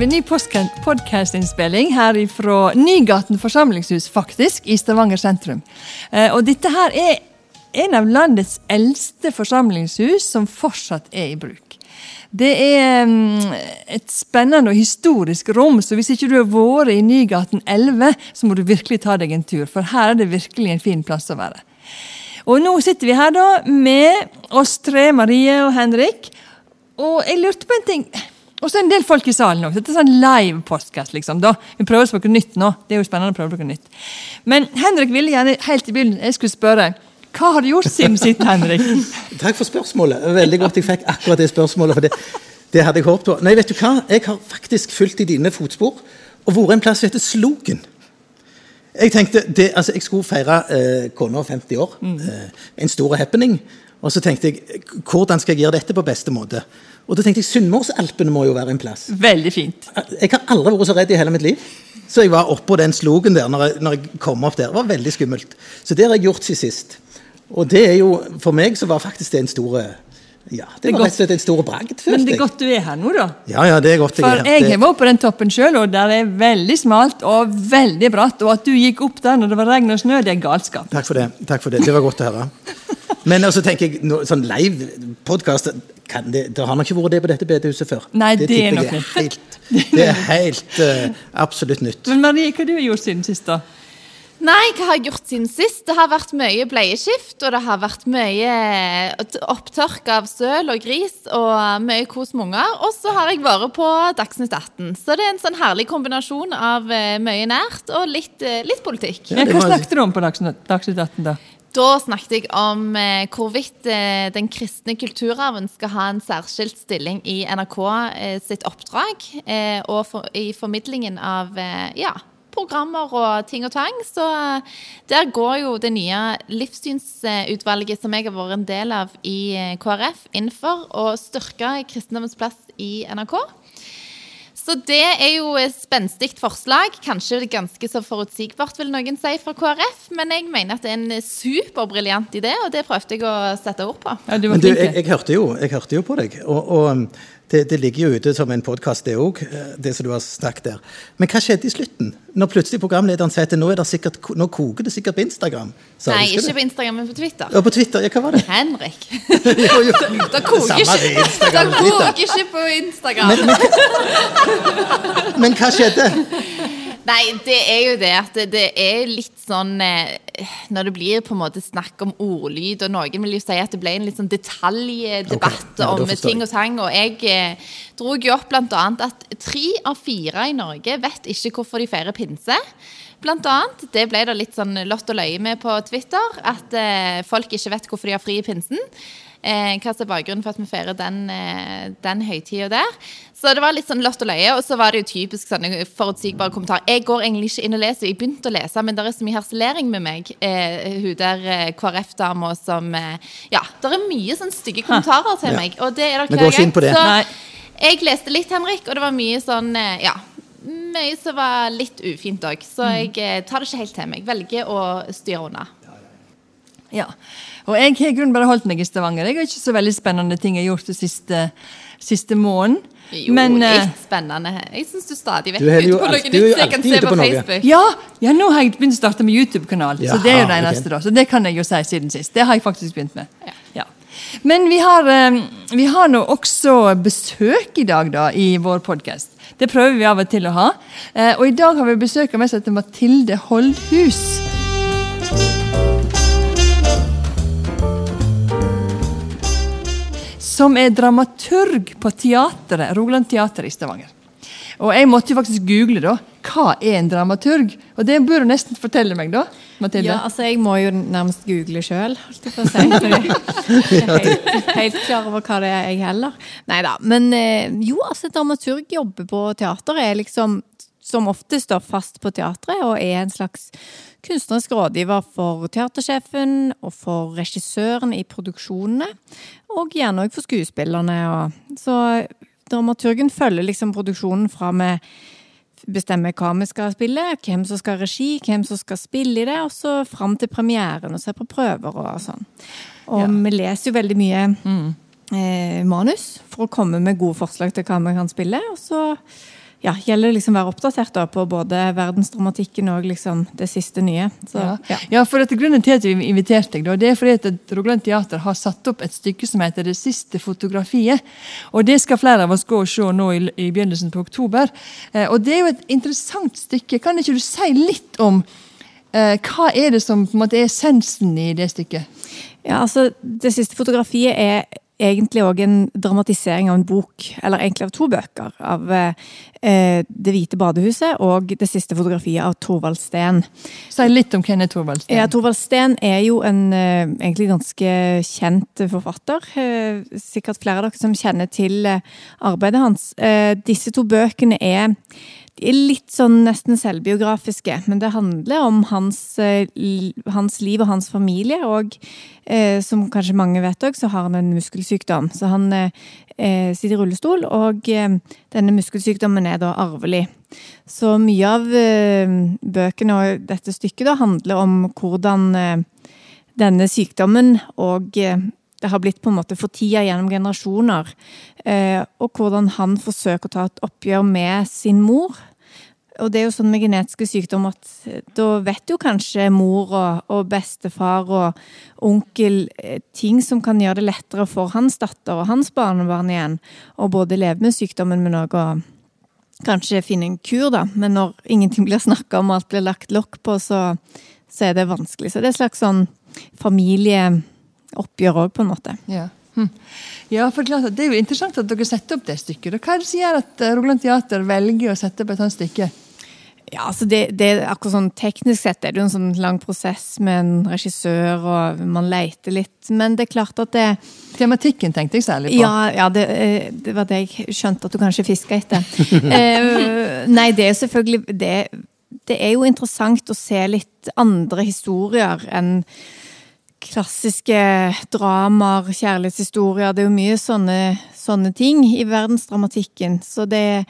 vi ny podkastinnspilling her fra Nygaten forsamlingshus, faktisk, i Stavanger sentrum. Eh, og dette her er en av landets eldste forsamlingshus som fortsatt er i bruk. Det er mm, et spennende og historisk rom, så hvis ikke du har vært i Nygaten 11, så må du virkelig ta deg en tur, for her er det virkelig en fin plass å være. Og nå sitter vi her da med oss tre, Marie og Henrik, og jeg lurte på en ting. Og så er det en del folk i salen òg. Dette er sånn live postkast. Liksom, da. Vi prøver oss på noe nytt nå. Det er jo spennende å prøve noe nytt. Men Henrik ville gjerne helt i begynnelsen jeg skulle spørre hva har du gjort siden sitt, Henrik? Takk for spørsmålet. Veldig godt jeg fikk akkurat det spørsmålet. for det, det hadde jeg håpet på. Nei, vet du hva? Jeg har faktisk fulgt i dine fotspor og vært en plass som heter Slogen. Jeg tenkte, det, altså, jeg skulle feire eh, kona 50 år. Mm. Eh, en stor happening. Og så tenkte jeg hvordan skal jeg gjøre dette på beste måte. Og da tenkte jeg Sunnmørsalpene må jo være en plass. Veldig fint. Jeg har aldri vært så redd i hele mitt liv. Så jeg var oppå den slogen der når jeg, når jeg, kom opp der. Det var veldig skummelt. Så det har jeg gjort siden sist. Og det er jo, for meg så var faktisk det en stor ja, det, var rett og slett en stor bragd. Men det er godt du er her nå, da. Ja, ja, det er godt jeg For jeg har vært på den toppen sjøl, og der er veldig smalt og veldig bratt. Og at du gikk opp der når det var regn og snø, det er galskap. Takk for det. Takk for det. Det var godt å høre. Men også tenker jeg, no, sånn live podkast det, det, har nok ikke vært det på dette bedehuset før. Nei, det, det er nok nytt. helt, Det er helt uh, absolutt nytt. Men Marie, hva har du gjort siden sist, da? Nei, hva har jeg gjort siden sist? Det har vært mye bleieskift, og det har vært mye eh, opptørk av søl og gris, og mye kos med unger. Og så har jeg vært på Dagsnytt 18. Så det er en sånn herlig kombinasjon av eh, mye nært og litt, litt politikk. Ja, hva snakket du om på Dagsnytt 18, da? Da snakket jeg om eh, hvorvidt eh, den kristne kulturarven skal ha en særskilt stilling i NRK eh, sitt oppdrag, eh, og for, i formidlingen av eh, ja, programmer og ting og tang. Så eh, der går jo det nye livssynsutvalget som jeg har vært en del av i KrF, inn for å styrke kristendommens plass i NRK. Så det er jo et spenstig forslag. Kanskje ganske så forutsigbart, vil noen si fra KrF. Men jeg mener at det er en superbriljant idé, og det prøvde jeg å sette ord på. Ja, du men du, jeg, jeg, hørte jo, jeg, hørte jo, på deg. og, og det, det, ligger jo ute som en podkast, det òg, eh, det som du har snakket der. Men hva skjedde i slutten? Når plutselig programlederen sier at nå, er det sikkert, nå koker det sikkert på Instagram? Nei, ikke det? på Instagram, men på Twitter. Ja, på Twitter, ja, hva var det? Henrik. jo, jo. Det koker ikke, ikke på Instagram. Men, men, men hva skjedde? Nei, det er jo det at det, er litt sånn eh, Når det blir på en måte snakk om ordlyd, og noen vil jo si at det ble en litt sånn detaljdebatt okay. ja, om ting og tang, og jeg eh, dro jo opp bl.a. at tre av fire i Norge vet ikke hvorfor de feirer pinse. Blant annet, Det ble det litt sånn lott og løye med på Twitter, at eh, folk ikke vet hvorfor de har fri i pinsen. Eh, hva som er bakgrunnen for at vi feirer den, eh, den høytida der. Så det var litt sånn lott og løye. Og så var det jo typisk sånne forutsigbare kommentarer. Jeg går egentlig ikke inn og leser, jeg begynte å lese, men det er så mye harselering med meg. Eh, hun der eh, KrF-dama som eh, Ja, det er mye sånn stygge kommentarer til meg. Og det er det hver gang. Så jeg leste litt, Henrik, og det var mye sånn eh, Ja. Mye som var litt ufint òg. Så mm. jeg tar det ikke helt til meg. Velger å styre unna. Ja. Og jeg har i grunnen bare holdt meg i Stavanger. Jeg har ikke så veldig spennende ting jeg har gjort den siste, siste måneden. Jo, Men, litt eh, spennende. Jeg syns du stadig vet ute på noe nytt jeg kan se på, Facebook. Ja, ja, nå har jeg begynt å starte med YouTube-kanal, så det er jo det eneste. Okay. da, Så det kan jeg jo si siden sist. Det har jeg faktisk begynt med. Ja. ja. Men vi har, eh, vi har nå også besøk i dag da, i vår podkast. Det prøver vi av og til å ha. Eh, og i dag har vi besøk av meg som heter Mathilde Holdhus. Som er dramaturg på teateret, Rogaland Teater i Stavanger. Og Jeg måtte jo faktisk google da, hva er en dramaturg. Og det bør du nesten fortelle meg, da. Mathilde. Ja, altså Jeg må jo nærmest google sjøl. Helt, helt klar over hva det er, jeg heller. Nei da. Men eh, jo, altså dramaturg jobber på teater er liksom som ofte står fast på teatret og er en slags kunstnerisk rådgiver for teatersjefen og for regissøren i produksjonene, og gjerne òg for skuespillerne. Så dramaturgen følger liksom produksjonen fra vi bestemmer hva vi skal spille, hvem som skal regi, hvem som skal spille i det, og så fram til premieren og se på prøver og sånn. Og ja. vi leser jo veldig mye mm. eh, manus for å komme med gode forslag til hva vi kan spille, og så ja, gjelder liksom å være oppdatert da, på både verdensdramatikken og liksom det siste nye. Så, Ja. ja. for at Grunnen til at vi inviterte deg, da, det er fordi at Rogaland Teater har satt opp et stykke som heter 'Det siste fotografiet'. Og Det skal flere av oss gå og se nå i, i begynnelsen på oktober. Eh, og Det er jo et interessant stykke. Kan ikke du si litt om eh, hva er det som på en måte er essensen i det stykket? Ja, altså, Det siste fotografiet er egentlig òg en dramatisering av en bok, eller egentlig av to bøker, av eh, Det hvite badehuset og Det siste fotografiet av Thorvald Steen. Si litt om hvem er Thorvald Steen? Ja, Thorvald Steen er jo en eh, egentlig ganske kjent forfatter. Eh, sikkert flere av dere som kjenner til eh, arbeidet hans. Eh, disse to bøkene er de er litt sånn nesten selvbiografiske, men det handler om hans, eh, hans liv og hans familie. Og eh, som kanskje mange vet òg, så har han en muskelsykdom. Så han eh, eh, sitter i rullestol, og eh, denne muskelsykdommen er da arvelig. Så mye av eh, bøkene og dette stykket da handler om hvordan denne sykdommen og det har blitt på en måte for tida gjennom generasjoner. Eh, og hvordan han forsøker å ta et oppgjør med sin mor. Og det er jo sånn med genetiske sykdommer at eh, da vet jo kanskje mor og, og bestefar og onkel eh, ting som kan gjøre det lettere for hans datter og hans barnebarn igjen. Og både leve med sykdommen, men òg å kanskje finne en kur, da. Men når ingenting blir snakka om og alt blir lagt lokk på, så, så er det vanskelig. Så det er et slags sånn familieoppgjør òg, på en måte. Ja. Hm. ja, for klart Det er jo interessant at dere setter opp det stykket. Hva er det som gjør at eh, Rogaland Teater velger å sette opp et sånt stykke? Ja, altså det, det akkurat sånn Teknisk sett er det jo en sånn lang prosess med en regissør, og man leter litt. Men det er klart at det Tematikken tenkte jeg særlig på. Ja, ja det, eh, det var det jeg skjønte at du kanskje fiska etter. eh, nei, det er selvfølgelig det, det er jo interessant å se litt andre historier enn klassiske dramaer, kjærlighetshistorier. Det er jo mye sånne, sånne ting i verdensdramatikken. Så det,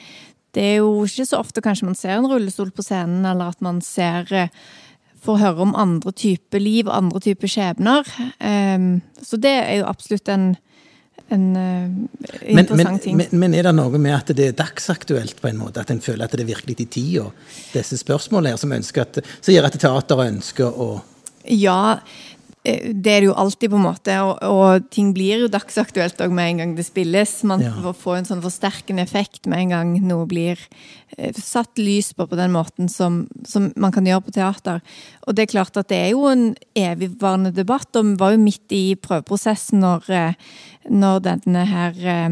det er jo ikke så ofte kanskje man ser en rullestol på scenen, eller at man ser eh, Får høre om andre typer liv andre typer skjebner. Um, så det er jo absolutt en, en uh, interessant men, ting. men, men er det noe med at det er dagsaktuelt, på en måte? At en føler at det er virkelig i tida, disse spørsmålene her, som, at, som gjør at teateret ønsker å Ja, det er det jo alltid, på en måte. Og, og ting blir jo dagsaktuelt òg med en gang det spilles. Man Ja. får en sånn forsterkende effekt med en gang noe blir eh, satt lys på på den måten som, som man kan gjøre på teater. Og det er klart at det er jo en evigvarende debatt, og vi var jo midt i prøveprosessen når, eh, når denne her eh,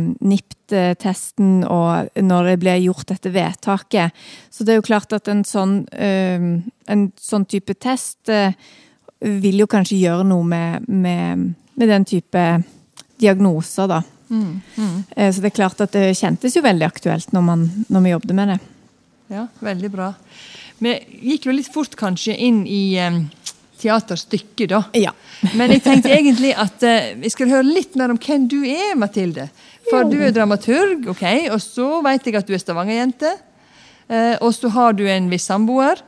NIPT-testen og når det ble gjort dette vedtaket. Så det er jo klart at en sånn, eh, en sånn type test eh, vil jo kanskje gjøre noe med, med, med den type diagnoser, da. Eh, Så det er klart at det kjentes jo veldig aktuelt når, man, når vi jobbet med det. Ja, veldig bra. Vi gikk jo litt fort kanskje inn i um, teaterstykket, da. Ja. Men jeg tenkte egentlig at uh, vi skal høre litt mer om hvem du er, Mathilde. For du er dramaturg, ok, og så vet jeg at du er Stavanger-jente. Uh, og så har du en viss samboer,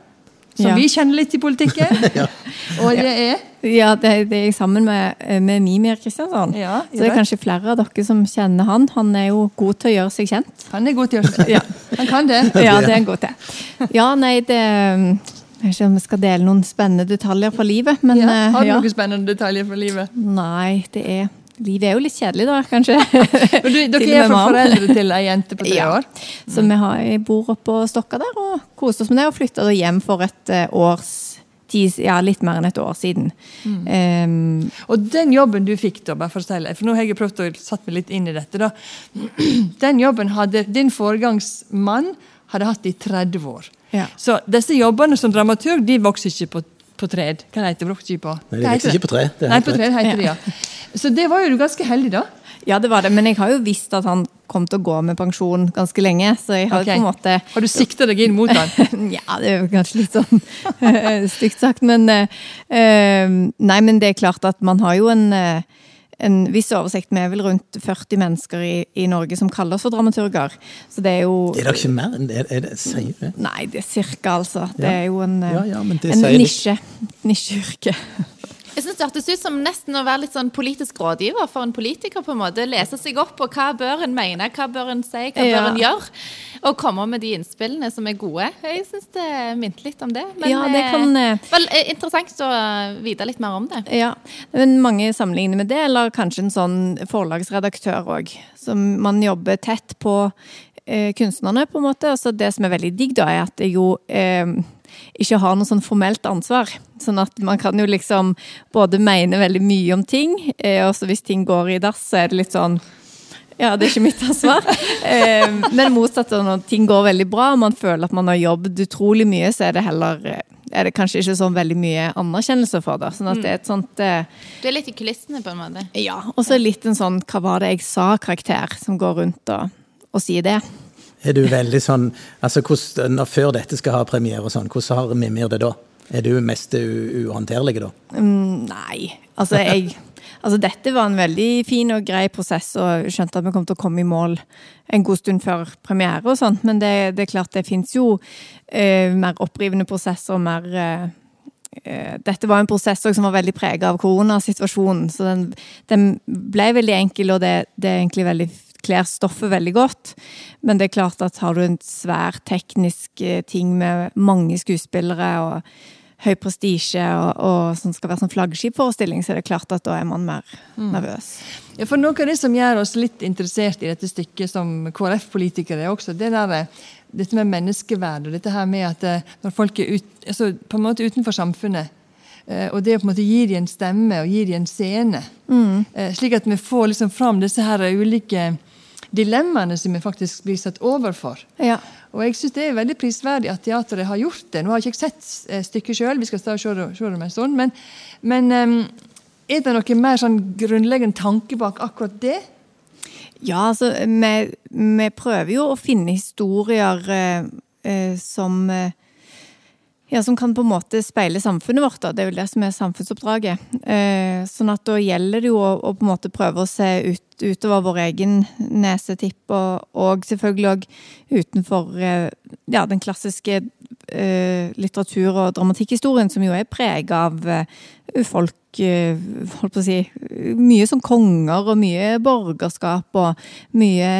som Ja. vi kjenner litt i politikken. Og det er Ja, det, det er jeg sammen med, med Mimir Kristiansson. Ja, Så det er kanskje flere av dere som kjenner han. Han er jo god til å gjøre seg kjent. Han er god til å gjøre seg Ja. Han kan det. Ja, det er han god til. Ja, nei, det Jeg vet ikke om vi skal dele noen spennende detaljer fra livet, men Ja. Har du eh, ja. noen spennende detaljer fra livet? Nei, det er Livet er jo litt kjedelig, da, kanskje. Men du, dere er for foreldre til ei jente på tre Ja. år? Så vi har, bor oppe på Stokka der og koser oss med det, og flytta hjem for et eh, års ja, litt mer enn et år siden. Em, Og den jobben du fikk, da, bare for å si det, for nå har jeg prøvd å satt meg litt inn i dette, da. Den jobben hadde din foregangsmann hadde hatt i 30 år. Ja. Så disse jobbene som dramaturg de vokser ikke på, på tred. Hva heter? På Nei, det heter ikke på tre, det Nei, på tre heter det, ja. Så det var jo du ganske heldig, da. ja, det var det, men jeg har jo visst at han kom til å gå med pensjon ganske lenge, så jeg har okay. på en måte Har du sikta deg inn mot han? Ja, det er jo kanskje litt sånn stygt sagt, men eh, Nei, men det er klart at man har jo en, eh, en viss oversikt. Vi er vel rundt 40 mennesker i, i Norge som kaller oss for dramaturger. Så det er jo Er det ikke mer enn det? Er det sier du det? Nei, det er cirka, altså. Det er jo en, Ja, ja, det en nisje. Nisjeyrke. Jeg synes Det hørtes ut som nesten å være litt sånn politisk rådgiver for en politiker. på en måte, Lese seg opp på hva bør en mene, hva bør en si, hva Ja. bør en gjøre. Og komme med de innspillene som er gode. Jeg syns det minte litt om det. Men Ja, det kan, eh, eh, vel, eh, interessant å vite litt mer om det. Ja, men mange sammenligner med det, eller kanskje en sånn forlagsredaktør òg. Som man jobber tett på eh, kunstnerne, på en måte. Altså det som er veldig digg, da, er at det jo eh, ikke har noe sånn formelt ansvar. Sånn at man kan jo liksom både mene veldig mye om ting, eh, og så hvis ting går i dass, så er det litt sånn ja, det er ikke mitt ansvar. Eh, men motsatt, når ting går veldig bra, og man føler at man har jobbet utrolig mye, så er det heller eh, er det kanskje ikke sånn veldig mye anerkjennelse for det. Sånn at det er et sånt eh, Du er litt i kulissene, på en måte. Ja. Og så litt en sånn 'hva var det jeg sa'-karakter som går rundt og, og sier det. Er du veldig sånn altså hvordan, når, Før dette skal ha premiere, og sånn, hvordan har Mimir det da? Er du mest uhåndterlig da? Nei. Altså, jeg Altså, dette var en veldig fin og grei prosess, og skjønte at vi kom til å komme i mål en god stund før premiere og sånt, men det, det er klart det fins jo eh, mer opprivende prosesser og mer eh, eh, dette var en prosess som var veldig preget av koronasituasjonen, så den, den ble veldig enkel, og det, det er egentlig veldig kler stoffet veldig godt. Men det er klart at har du en svær teknisk eh, ting med mange skuespillere og høy prestisje, og, og som skal være sånn flaggskipforestilling, så er det klart at da er man mer nervøs. Ja, for Noe av det som gjør oss litt interessert i dette stykket som KrF-politikere, er også det der, eh, dette med menneskeverd. og dette her med at eh, Når folk er ut, altså, på en måte utenfor samfunnet, og det å på en måte gi dem en stemme og gi dem en scene, Mm. slik at vi får liksom fram disse her ulike dilemmaene som vi faktisk blir satt overfor. Ja. Og jeg synes Det er veldig prisverdig at teateret har gjort det. Nå har jeg ikke sett eh, stykket sjøl, vi skal se det om en stund. Men, men um, er det noe mer sånn grunnleggende tanke bak akkurat det? Ja, altså, vi, vi prøver jo å finne historier eh, eh, som eh, ja, som kan på en måte speile samfunnet vårt. Da. Det er vel det som er samfunnsoppdraget. Eh, sånn at da gjelder det jo å, på en måte prøve å se ut, utover vår egen nesetipp, og, og selvfølgelig òg utenfor eh, ja, den klassiske eh, litteratur- og dramatikkhistorien, som jo er prega av folk holdt på å si, Mye som konger og mye borgerskap og mye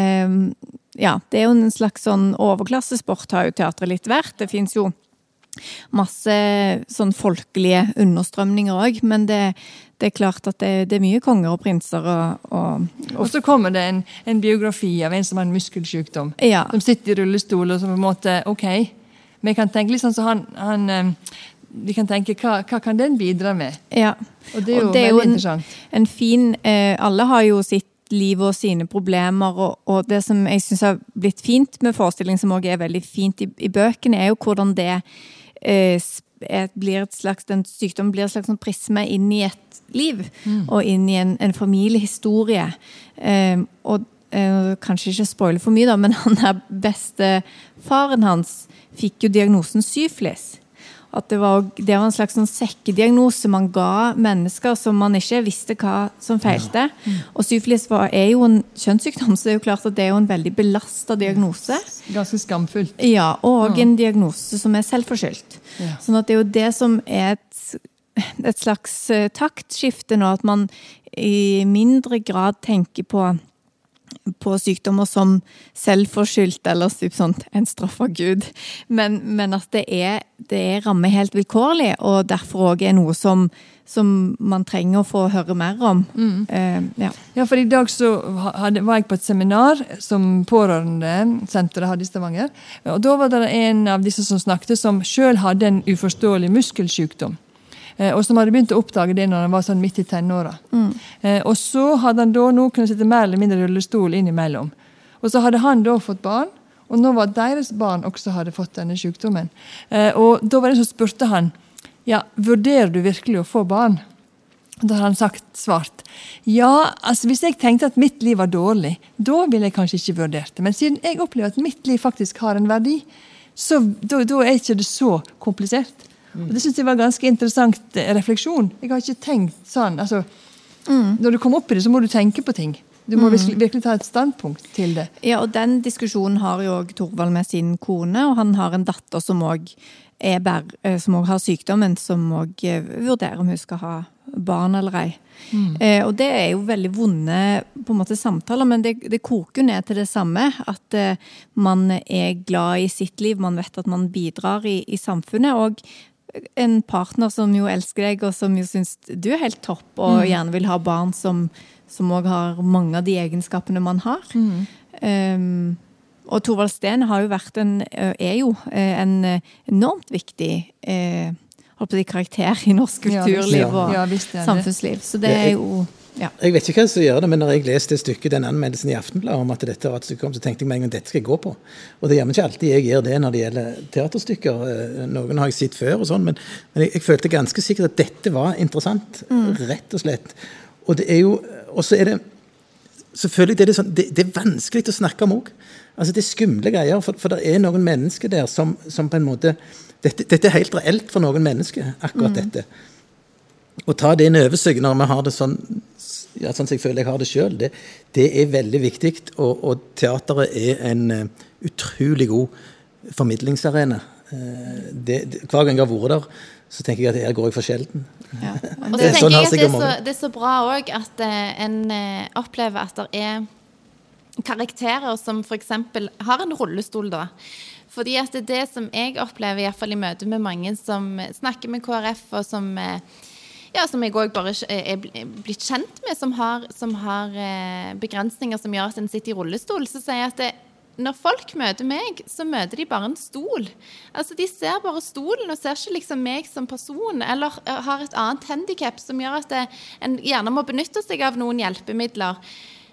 Ja, det er jo en slags sånn overklassesport, har jo teatret litt vært. Det fins jo masse sånn folkelige understrømninger òg, men det, det, er klart at det, det, er mye konger og prinser og, og, Og så kommer det en, en biografi av en som har en muskelsykdom. Ja. Som sitter i rullestol og som på en måte Ok, vi kan tenke litt sånn så han, han eh, Vi kan tenke hva, hva kan den bidra med? Ja. Og det er jo det er veldig jo en- interessant. En fin eh, Alle har jo sitt liv og sine problemer, og, og det som jeg syns har blitt fint med forestilling, som òg er veldig fint i, i bøkene, er jo hvordan det blir et slags, den sykdommen blir et slags sånn prisme inn i et liv, og inn i en, en familiehistorie. Eh, og eh, kanskje ikke spoile for mye, da, men han der bestefaren hans fikk jo diagnosen syflis. At det var, det var en slags sånn sekkediagnose man ga mennesker som man ikke visste hva som feilte. Og syfilis var, er jo en kjønnssykdom, så det er jo klart at det er jo en veldig belasta diagnose. Ganske skamfullt. Ja, Og en diagnose som er selvforskyldt. Ja. Sånn at det er jo det som er et, et slags eh, taktskifte nå, at man i mindre grad tenker på på sykdommer som selvforskyldt eller typ sånn, en straff av Gud. Men, men at det er, det er rammer helt vilkårlig, og derfor òg er noe som, som man trenger å få høre mer om. Eh, ja. Ja, for i dag så hadde, var jeg på et seminar som Pårørendesenteret hadde i Stavanger. Og Da var det en av disse som snakket, som sjøl hadde en uforståelig muskelsykdom. Eh, og som hadde begynt å oppdage det når han var sånn midt i tenåra. Mm. og så hadde han da nå kunnet sitte mer eller mindre i rullestol innimellom. Og så hadde han da fått barn, og nå var deres barn også hadde fått denne sykdommen. Eh, og da var det som spurte han ja, vurderer du virkelig å få barn. Da har han sagt svart ja, altså hvis jeg tenkte at mitt liv var dårlig, da ville jeg kanskje ikke vurdert det. Men siden jeg opplever at mitt liv faktisk har en verdi, så da, da er ikke det så komplisert. Og Det synes jeg var en ganske interessant eh, refleksjon. Jeg har ikke tenkt sånn. altså, Når du kommer opp i det, så må du tenke på ting. Du må virkelig, virkelig ta et standpunkt til det. Ja, og den diskusjonen har jo òg Torvald med sin kone, og han har en datter som òg har sykdommen, som òg vurderer om hun skal ha barn eller ei. Mm. Eh, og det er jo veldig vonde på en måte samtaler, men det, det koker jo ned til det samme. At eh, man er glad i sitt liv, man vet at man bidrar i, i samfunnet. Og en partner som jo elsker deg, og som jo syns du er helt topp, og mm. gjerne vil ha barn som òg har mange av de egenskapene man har. Mm. Um, og Thorvald Steen har jo vært en, er jo en enormt viktig eh, si, karakter i norsk kulturliv og ja, samfunnsliv. Så det er jo ja. Jeg vet ikke hva som gjør det, men når jeg leste det stykket, den anmeldelsen i Aftenbladet om at dette var et stykke om, så tenkte jeg meg en gang dette skal jeg gå på. Og det meg ikke alltid jeg gjør det når det gjelder teaterstykker. Eh, noen har jeg sett før, og sånn, men, men jeg, jeg, følte ganske sikkert at dette var interessant. Mm. Rett og slett. Og det er jo Og så er det Selvfølgelig det er det, sånn, det, det er vanskelig å snakke om òg. Altså, det er skumle greier, for, for, det er noen mennesker der som, som på en måte dette, dette, er helt reelt for noen mennesker, akkurat mm. dette. Å ta det inn over seg når vi har det sånn ja, sånn som jeg føler jeg har det sjøl, det, det, er veldig viktig. Og, og teateret er en uh, utrolig god formidlingsarena. Uh, det, det, hver gang jeg har vært der, så tenker jeg at her går jeg for sjelden. Ja. Og så tenker sånn jeg at det er, så, det er så bra òg at uh, en opplever at det er karakterer som f.eks. har en rullestol, da. Fordi at det er det som jeg opplever, iallfall i møte med mange som snakker med KrF, og som, eh, ja, som jeg òg bare er blitt kjent med, som har, som har, eh, begrensninger som gjør at en sitter i rullestol, så sier jeg at det, når folk møter meg, så møter de bare en stol. Altså, De ser bare stolen og ser ikke liksom meg som person, eller eh, har et annet handikap som gjør at det, en gjerne må benytte seg av noen hjelpemidler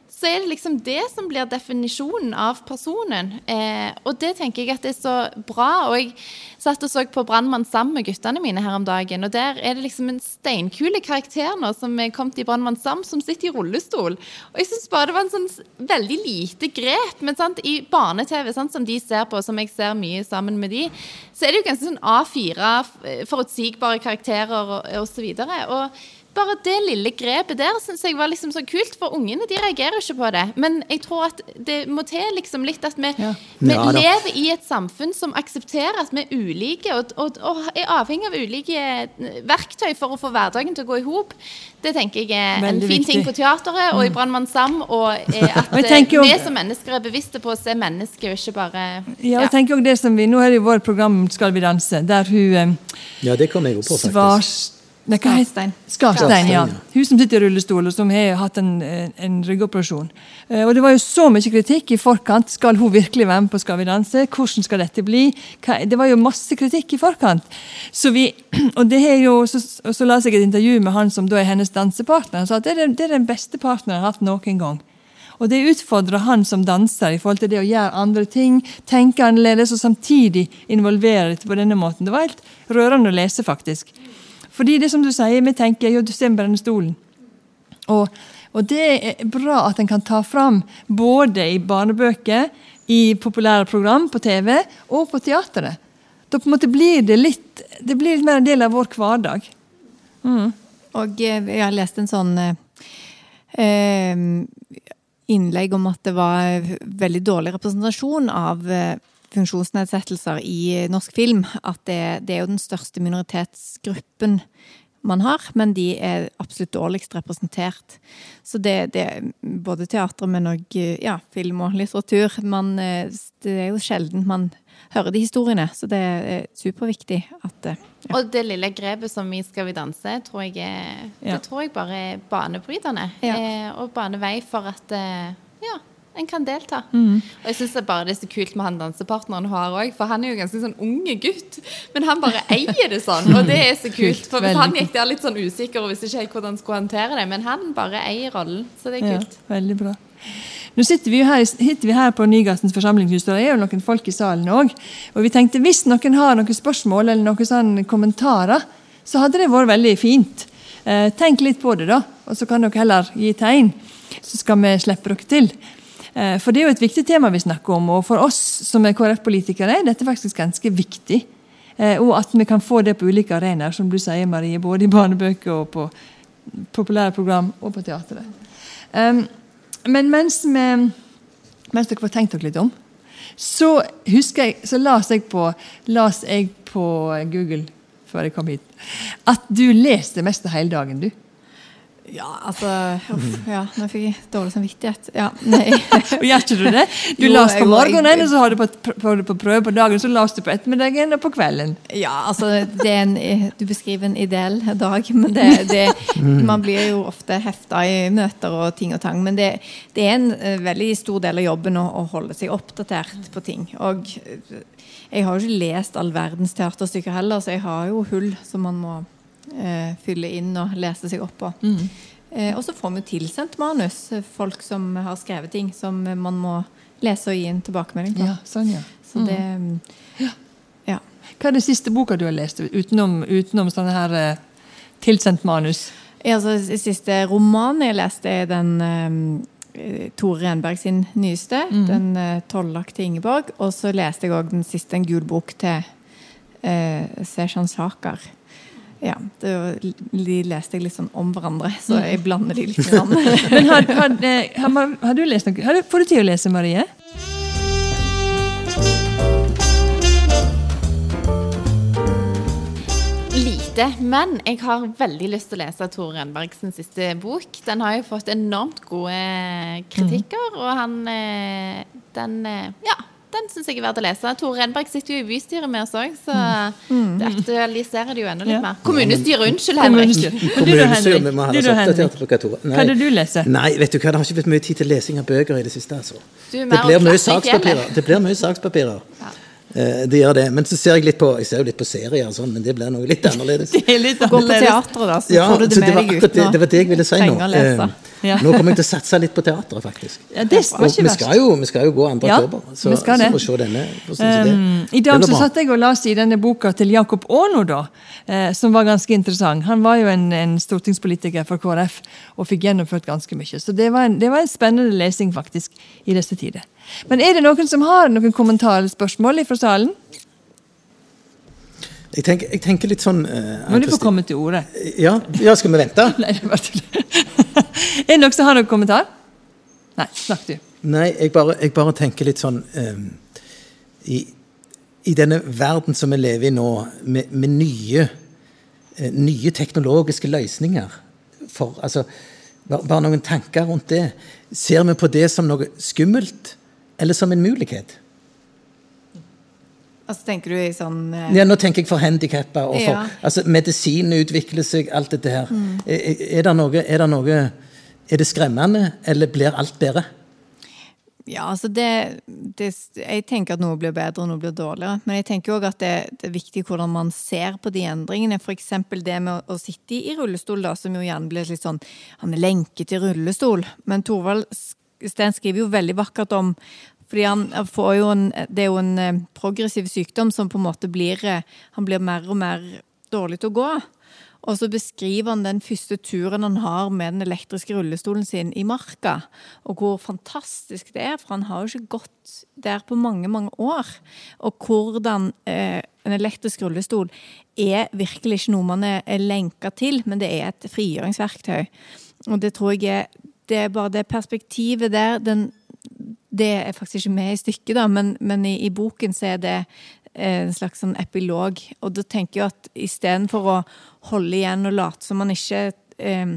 så er det liksom det som blir definisjonen av personen. Eh, og det tenker jeg at det er så bra. Og jeg satt og så på 'Brannmann Sam' med guttene mine her om dagen. Og der er det liksom en steinkule karakter nå som er kommet i 'Brannmann Sam', som sitter i rullestol. Og jeg syns bare det var en sånn veldig lite grep. Men sant, i barne-TV, som de ser på, som jeg ser mye sammen med de, så er det jo ganske sånn A4, forutsigbare karakterer og osv. Og, og bare det lille grepet der syns jeg var liksom så kult, for ungene de reagerer ikke på det. Men jeg tror at det må til liksom litt at vi, ja. vi ja, lever i et samfunn som aksepterer at vi er ulike, og, og, og, er avhengig av ulike eh, verktøy for å få hverdagen til å gå i hop. Det tenker jeg er Veldig en fin viktig. ting på teateret og i mm. Brannmann Sam. Og at og eh, vi som mennesker er bevisste på å se mennesker, og ikke bare Ja, og ja. tenker også det som vi, Nå er det jo vårt program Skal vi danse, der hun eh, Ja, det kom jeg jo på, faktisk. Nei, Skarstein. Skarstein, ja. Hun som sitter i rullestol, og som har hatt en, en ryggoperasjon. Eh, og Det var jo så mye kritikk i forkant. Skal hun virkelig være med på Skal vi danse? Hvordan skal dette bli? Det var jo masse kritikk i forkant. Så vi, og det er jo, så, så la jeg et intervju med han som da er hennes dansepartner. Han sa at det er, det er den beste partneren jeg har hatt noen gang. Og det utfordrer han som danser i forhold til det å gjøre andre ting, tenke annerledes og samtidig involvere dette på denne måten. Det var helt rørende å lese, faktisk. Fordi det som du sier, vi tenker jo, du ser brenne stolen. Og, og, det er bra at en kan ta fram både i barnebøker, i populære program på TV og på teateret. Da på en måte blir det litt det blir litt mer en del av vår hverdag. Mm. Og eh, jeg har lest en sånn eh, innlegg om at det var veldig dårlig representasjon av eh, funksjonsnedsettelser i norsk film at det, det, er jo den største minoritetsgruppen man har, men de er absolutt dårligst representert. Så det, det både teater, men òg ja, film og litteratur man, Det er jo sjelden man hører de historiene, så det er superviktig at ja. Og det lille grepet som i Skal vi danse, tror jeg er, ja. det tror jeg bare er banebrytende. Ja. Eh, og bane vei for at eh, ja, en kan delta. Mm. Og jeg syns bare det er så kult med han dansepartneren hun har òg, for han er jo ganske sånn unge gutt. Men han bare eier det sånn, og det er så kult. For hvis han gikk der litt sånn usikker og visste ikke helt hvordan han skulle håndtere det, men han bare eier rollen, så det er kult. Ja, veldig bra. Nå sitter vi her, sitter vi her på Nygassens forsamlingshus, og det er jo noen folk i salen òg. Og vi tenkte hvis noen har noen spørsmål eller noen sånne kommentarer, så hadde det vært veldig fint. Eh, tenk litt på det, da, og så kan dere heller gi tegn. Så skal vi slippe dere til. Eh, for det er jo et viktig tema vi snakker om, og for oss som er KrF-politikere er dette faktisk ganske viktig. Eh, og at vi kan få det på ulike arenaer, som du sier, Marie, både i barnebøker og på populære program og på teatret. Men mens, vi, mens dere får tenkt dere litt om, så husker jeg, så las jeg på, las jeg på Google før jeg kom hit, at du leser det meste hele dagen. du. Ja, altså uff, ja, Nå fikk jeg dårlig samvittighet. Ja, nei. Gjør ikke du det? Du Jo, las på morgenen, og så har du på, på, på prøve på dagen, så las du på ettermiddagen og på kvelden. Ja, altså det en, Du beskriver en ideell dag, men det, det, man blir jo ofte hefta i møter og ting og tang. Men det, det er en eh, veldig stor del av jobben å, å holde seg oppdatert på ting. Og eh, jeg har jo ikke lest all verdens teaterstykker heller, så jeg har jo hull som man må eh, fylle inn og lese seg opp på. Eh, og så får vi tilsendt manus, eh, folk som har skrevet ting som eh, man må lese og gi en tilbakemelding på. Ja, sånn, ja. Så det Ja. Hva er det siste boka du har lest, utenom, utenom sånne her eh, tilsendt manus? Ja, altså, siste roman jeg leste, er den eh, Tore Renberg sin nyeste. Den uh, til Ingeborg'. Og så leste jeg òg den siste, en gul bok til uh, Seshan Sakar. Ja, det De leste jeg litt sånn om hverandre, så jeg blander de litt sammen. Men har, har, eh, har, har du lest noe? Har du, får du tid å lese, Marie? Lite, men jeg har veldig lyst til å lese Tor Renberg siste bok. Den har jo fått enormt gode kritikker, og han eh, Den eh, Ja, den syns jeg er verdt å lese. Tor Renberg sitter jo i bystyret med oss òg, så det aktualiserer det jo enda litt Ja. mer. Kommunestyret, unnskyld, Henrik. Kommunestyret. Vi må ha oppdatert Henrik? på hva Tore- Hva er det du leser? Nei, vet du hva, det har ikke blitt mye tid til lesing av bøker i det siste. altså. Du er Det blir mye sakspapirer. Det blir mye sakspapirer. Eh, det gjør det. Men så ser jeg litt på jeg ser jo litt på serier, og sånn, men det blir noe litt annerledes. Det er litt Gå på teatret, da, så Ja, får du det med deg akkurat det, uten det var det jeg ville si nå. Eh, Ja. Nå kommer jeg til å satse litt på teatret, faktisk. Ja, det var Og ikke vi skal, jo, vi skal jo gå andre Ja, oktober, så, vi skal det. så se denne. Sånn. Um, I dag så satt jeg og leste i denne boka til Jakob Aano, da, eh, som var ganske interessant. Han var jo en, en stortingspolitiker for KrF og fikk gjennomført ganske mye. Så det var, en, det var en spennende lesing faktisk i disse tider. Men er det noen som har noen kommentar eller spørsmål fra salen? Jeg tenker, jeg tenker litt sånn uh, Må du få komme til ordet. Ja, ja, skal vi vente? Nei, det var tull. er det noen som har noen kommentar? Nei, snakk du. Nei, jeg bare, jeg bare tenker litt sånn ehm, i, I denne verden som vi lever i nå, med, med nye, eh, nye teknologiske løsninger for, altså, bare noen tanker rundt det. Ser vi på det som noe skummelt, eller som en mulighet? Altså, tenker du i sånn eh, Ja, nå tenker jeg for handikappa. Ja. altså, medisin utvikler seg, alt dette her. Er, er, det noe, er det noe Er det skremmende, eller blir alt bedre? Ja, altså det, det Jeg tenker at noe blir bedre og noe blir dårligere. Men jeg tenker òg at det, det er viktig hvordan man ser på de endringene. F.eks. det med å, å sitte i, rullestol, da, som jo gjerne blir litt sånn Han er lenket i rullestol. Men Thorvald Steen skriver jo veldig vakkert om fordi han får jo en, Det er jo en eh, progressiv sykdom som på en måte blir eh, Han blir mer og mer dårlig til å gå. Og så beskriver han den første turen han har med den elektriske rullestolen sin i marka, og hvor fantastisk det er, for han har jo ikke gått der på mange, mange år. Og hvordan eh, en elektrisk rullestol er virkelig ikke noe man er, er lenka til, men det er et frigjøringsverktøy. Og det tror jeg er Det er bare det perspektivet der, den det er faktisk ikke med i stykket, da, men, men i, i boken så er det eh, en slags sånn epilog. Og da tenker jeg at istedenfor å holde igjen og late som man ikke eh,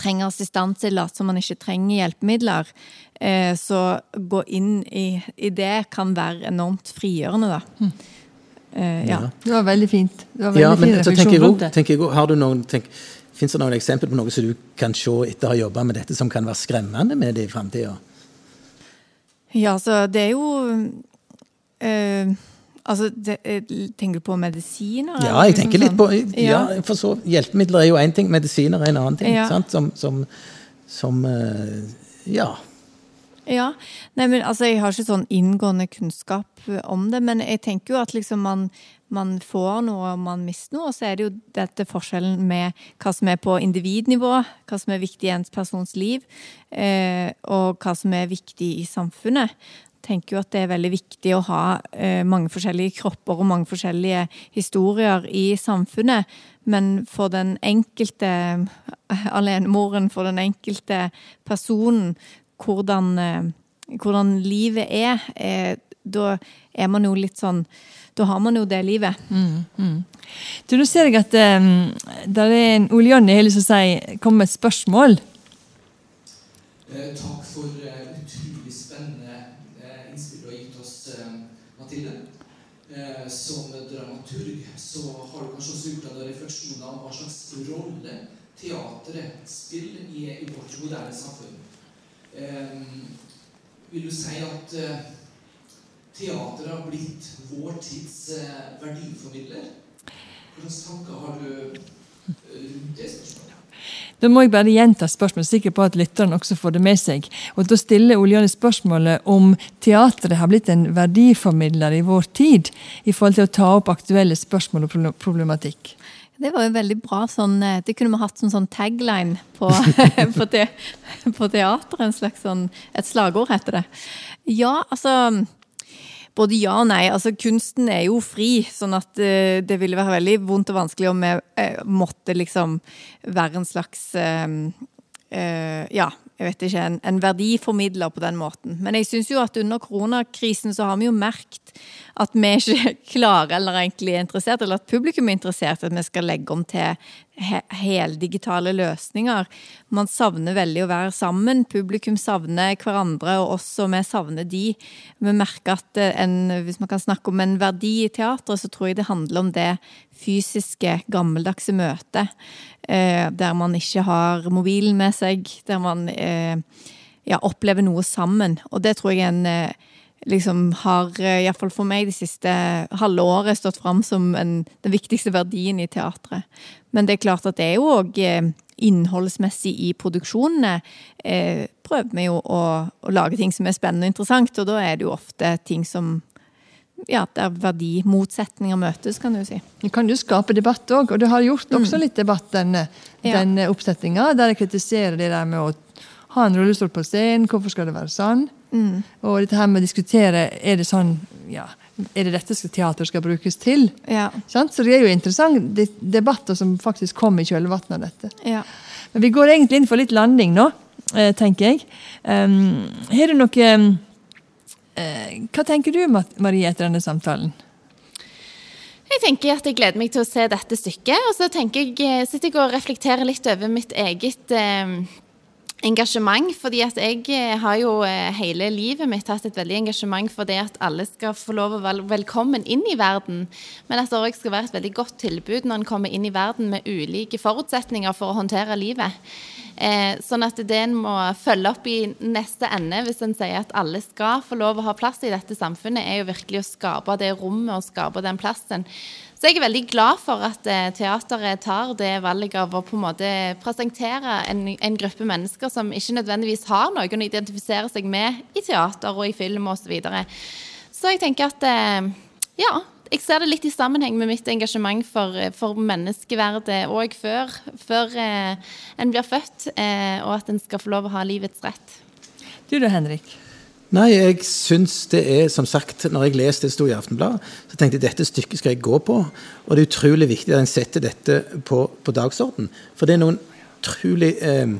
trenger assistanse, late som man ikke trenger hjelpemidler, eh, så gå inn i, i det kan være enormt frigjørende, da. Eh, ja. Det var veldig fint. Det var veldig Ja, men fin så tenker refleksjon jeg rundt det. tenker jeg har du noen, tenk, Fins det noen eksempel på noe som du kan se etter å ha jobba med dette, som kan være skremmende med det i framtida? Ja, altså det er jo øh, Altså, det, eh, tenker du på medisiner? Ja, jeg tenker litt på ja, for så, Hjelpemidler er jo én ting, medisiner er en annen ting. Ja. Sant? Som, som, som eh, Ja. Ja, Nei, men altså, Jeg har ikke sånn inngående kunnskap om det, men jeg tenker jo at liksom man, man får noe og man mister noe. Og så er det jo dette forskjellen med hva som er på individnivå, hva som er viktig i ens persons liv, eh, og hva som er viktig i samfunnet. Jeg tenker jo at det er veldig viktig å ha eh, mange forskjellige kropper og mange forskjellige historier i samfunnet. Men for den enkelte alenemoren, for den enkelte personen, hvordan, eh, hvordan livet er, er da er man jo litt sånn Da har man jo det livet. Mm, mm. Du, Nå ser jeg at um, det er en Ole Jonny har lyst til å si, med et spørsmål. Eh, takk for eh, utrolig spennende eh, innspill du har gitt oss, Mathilde. som dramaturg så har du kanskje også gjort deg refleksjoner om hva slags rolle teatret spiller i, i vårt moderne samfunn. Vil du si at teatret har blitt vår tids verdiformidler? Hvilke tanker har du rundt det spørsmålet? Da må jeg bare gjenta spørsmålet, sikker på at lytteren også får det med seg. Og Da stiller Ole Jonny spørsmålet om teatret har blitt en verdiformidler i vår tid, i forhold til å ta opp aktuelle spørsmål og problematikk. Det var jo veldig bra. Sånn, eh, det kunne vi hatt som sånn tagline på, på, te, på teateret. En slags sånn, et slagord, heter det. Ja, altså både ja og nei. Altså, kunsten er jo fri, sånn at uh, det ville være veldig vondt og vanskelig om vi uh, måtte liksom være en slags uh, Ja, jeg vet ikke, en, en verdiformidler på den måten. Men jeg syns jo at under koronakrisen så har vi jo merket at vi ikke klarer eller egentlig er interessert, eller at publikum er interessert, at vi skal legge om til heldigitale løsninger. Man savner veldig å være sammen. Publikum savner hverandre, og også vi savner de. Vi merker at en, hvis man kan snakke om en verdi i teatret, så tror jeg det handler om det fysiske, gammeldagse møtet. Eh, der man ikke har mobilen med seg, der man eh, ja, opplever noe sammen. Og det tror jeg er en eh, liksom har, eh, iallfall for meg, det siste halve året stått fram som en, den viktigste verdien i teatret. Men det er klart at det er jo òg eh, innholdsmessig i produksjonene. Eh, prøver vi jo å, å, lage ting som er spennende og interessant, og da er det jo ofte ting som ja, der verdimotsetninger møtes, kan du si. Du kan jo skape debatt òg, og du har gjort også mm. litt debatt, denne, ja. denne oppsetninga, der jeg kritiserer det der med å ha en rullestol på scenen, hvorfor skal det være sånn? Mm. Og dette her med å diskutere er det sånn, ja, er det dette teater skal brukes til? Ja. Så det er jo interessante debatter som faktisk kommer i kjølvannet av dette. Ja. Men vi går egentlig inn for litt landing nå, eh, tenker jeg. Um, har du noe um, Hva tenker du, Marie, etter denne samtalen? Jeg tenker at jeg gleder meg til å se dette stykket. Og så tenker jeg, eh, sitter jeg og reflekterer litt over mitt eget eh, engasjement. fordi at jeg eh, har jo eh, hele livet mitt hatt et veldig engasjement for det at alle skal få lov å være velkommen inn i verden. Men at det òg skal være et veldig godt tilbud når en kommer inn i verden med ulike forutsetninger for å håndtere livet. Eh, sånn at det en må følge opp i neste ende hvis en sier at alle skal få lov å ha plass i dette samfunnet, er jo virkelig å skape det rommet og skape den plassen. Så jeg er veldig glad for at eh, teateret tar det valget av å på en måte presentere en, en gruppe mennesker som ikke nødvendigvis har noen å identifisere seg med i teater og i film osv. Så, videre. så jeg tenker at eh, ja, jeg ser det litt i sammenheng med mitt engasjement for, for menneskeverdet òg før, før eh, en blir født, eh, og at en skal få lov å ha livets rett. Du da, Henrik? Nei, jeg syns det er som sagt, når jeg leste det sto i Aftenbladet, så tenkte jeg dette stykket skal jeg gå på. Og det er utrolig viktig at en setter dette på, på dagsorden. For det er noen utrolig, eh,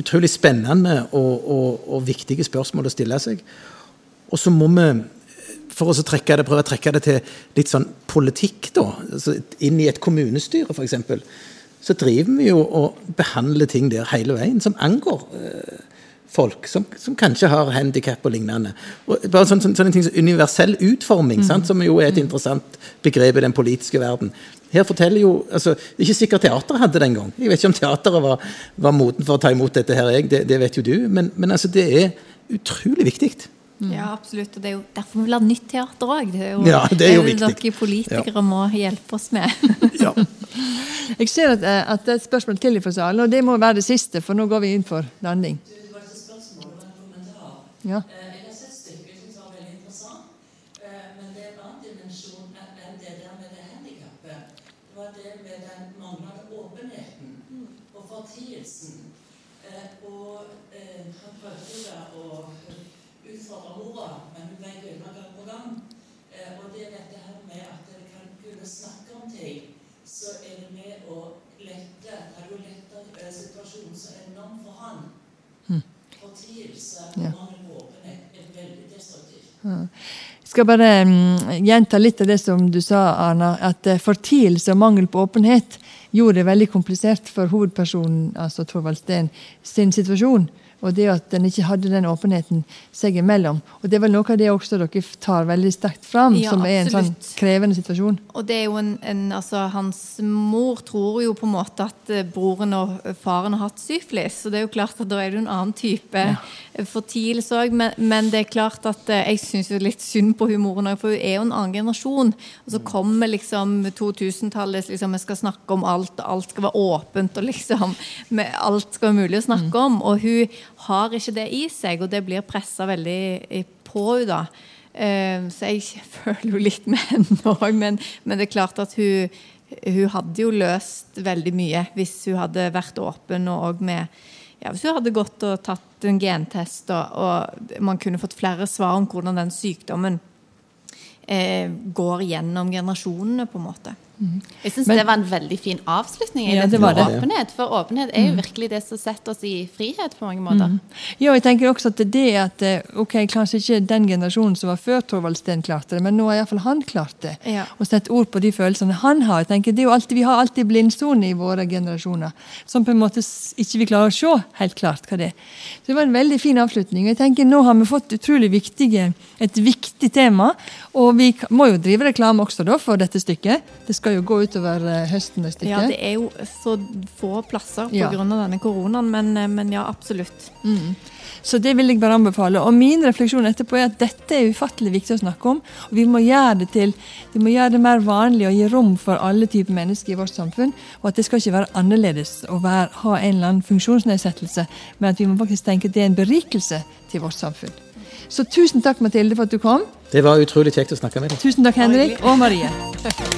utrolig spennende og, og, og, viktige spørsmål å stille seg. Og så må vi, for å trekke det, prøve å trekke det til litt sånn politikk, da, altså inn i et kommunestyre f.eks., så driver vi jo og behandler ting der hele veien som angår. Eh, folk som, som kanskje har handikap og lignende. Og bare sånne, sånne, sånne ting som Universell utforming, mm. som jo er et interessant begrep i den politiske verden. Her forteller jo, altså, Ikke sikkert teateret hadde det engang. Jeg vet ikke om teateret var, var moten for å ta imot dette, her, jeg, det, det vet jo du. Men, men altså, det er utrolig viktig. Mm. Ja, absolutt. Og det er jo derfor vi vil ha nytt teater òg. Det er jo, ja, det er jo viktig. dere politikere ja. må hjelpe oss med. ja. Jeg ser at, eh, at det er et spørsmål til fra salen, og det må være det siste, for nå går vi inn for landing. Ja. Eh, jeg har sett stykker som var veldig interessant. Eh, men det er en annen dimensjon enn det der med det handikappet. Det var det med den manglende åpenheten og fortielsen. Eh, og han prøvde da å utfordre mora, men hun ble gulna gang på gang. Og det er dette her med at dere kan kunne snakke om ting, så er det med å lette Har du letta situasjonen så enormt for han? Fortielse mangel skal bare mm, gjenta litt av det som du sa, Arna. At eh, fortielse og mangel på åpenhet gjorde det veldig komplisert for hovedpersonen, altså Thorvald Steen, sin situasjon. Og det at en ikke hadde den åpenheten seg imellom. Og det er vel noe av det også dere tar veldig sterkt fram, Ja, som er en sånn krevende situasjon. Og det er jo en, en altså, Hans mor tror jo på en måte at eh, broren og faren har hatt syflis. Så det er jo klart at da er det en annen type ja. fortielse òg. Men, men det er klart at eh, jeg syns jo litt synd på hun moren òg, for hun er jo en annen generasjon. Og så kommer liksom 2000-tallet, liksom, vi skal snakke om alt, og alt skal være åpent, og liksom med, Alt skal være mulig å snakke om. Og hun har ikke det i seg, og det blir pressa veldig på henne, da. Eh, Så jeg føler jo litt med henne òg, men, men det er klart at hun, hun hadde jo løst veldig mye hvis hun hadde vært åpen og med ja, Hvis hun hadde gått og tatt en gentest, og, og man kunne fått flere svar om hvordan den sykdommen eh, går gjennom generasjonene, på en måte. Jeg syns det var en veldig fin avslutning. Ja, det var det. åpenhet, For åpenhet er jo virkelig det som setter oss i frihet på mange måter. Ja, jeg tenker også at det at eh, ok, kanskje ikke den generasjonen som var før Torvald Steen klarte det, men nå har iallfall han klart det. Ja. Og sette ord på de følelsene han har. Jeg tenker, det er jo alltid, Vi har alltid blindsone i våre generasjoner som på en måte ikke vi klarer å se helt klart hva det er. Så det var en veldig fin avslutning. og jeg tenker Nå har vi fått utrolig viktige, et viktig tema, og vi må jo drive reklame også da for dette stykket. Det skal jo gå utover eh, høsten, det stykket. Ja, det er jo så få plasser pga. Ja. av denne koronaen, men, eh, men ja, absolutt. Så det vil jeg bare anbefale. Og min refleksjon etterpå er at dette er ufattelig viktig å snakke om. Og vi må gjøre det til, vi må gjøre det mer vanlig og gi rom for alle typer mennesker i vårt samfunn. Og at det skal ikke være annerledes å være, ha en eller annen funksjonsnedsettelse, men at vi må faktisk tenke at det er en berikelse til vårt samfunn. Så tusen takk, Mathilde, for at du kom. Det var utrolig kjekt å snakke med deg. Tusen takk, Henrik og Marie.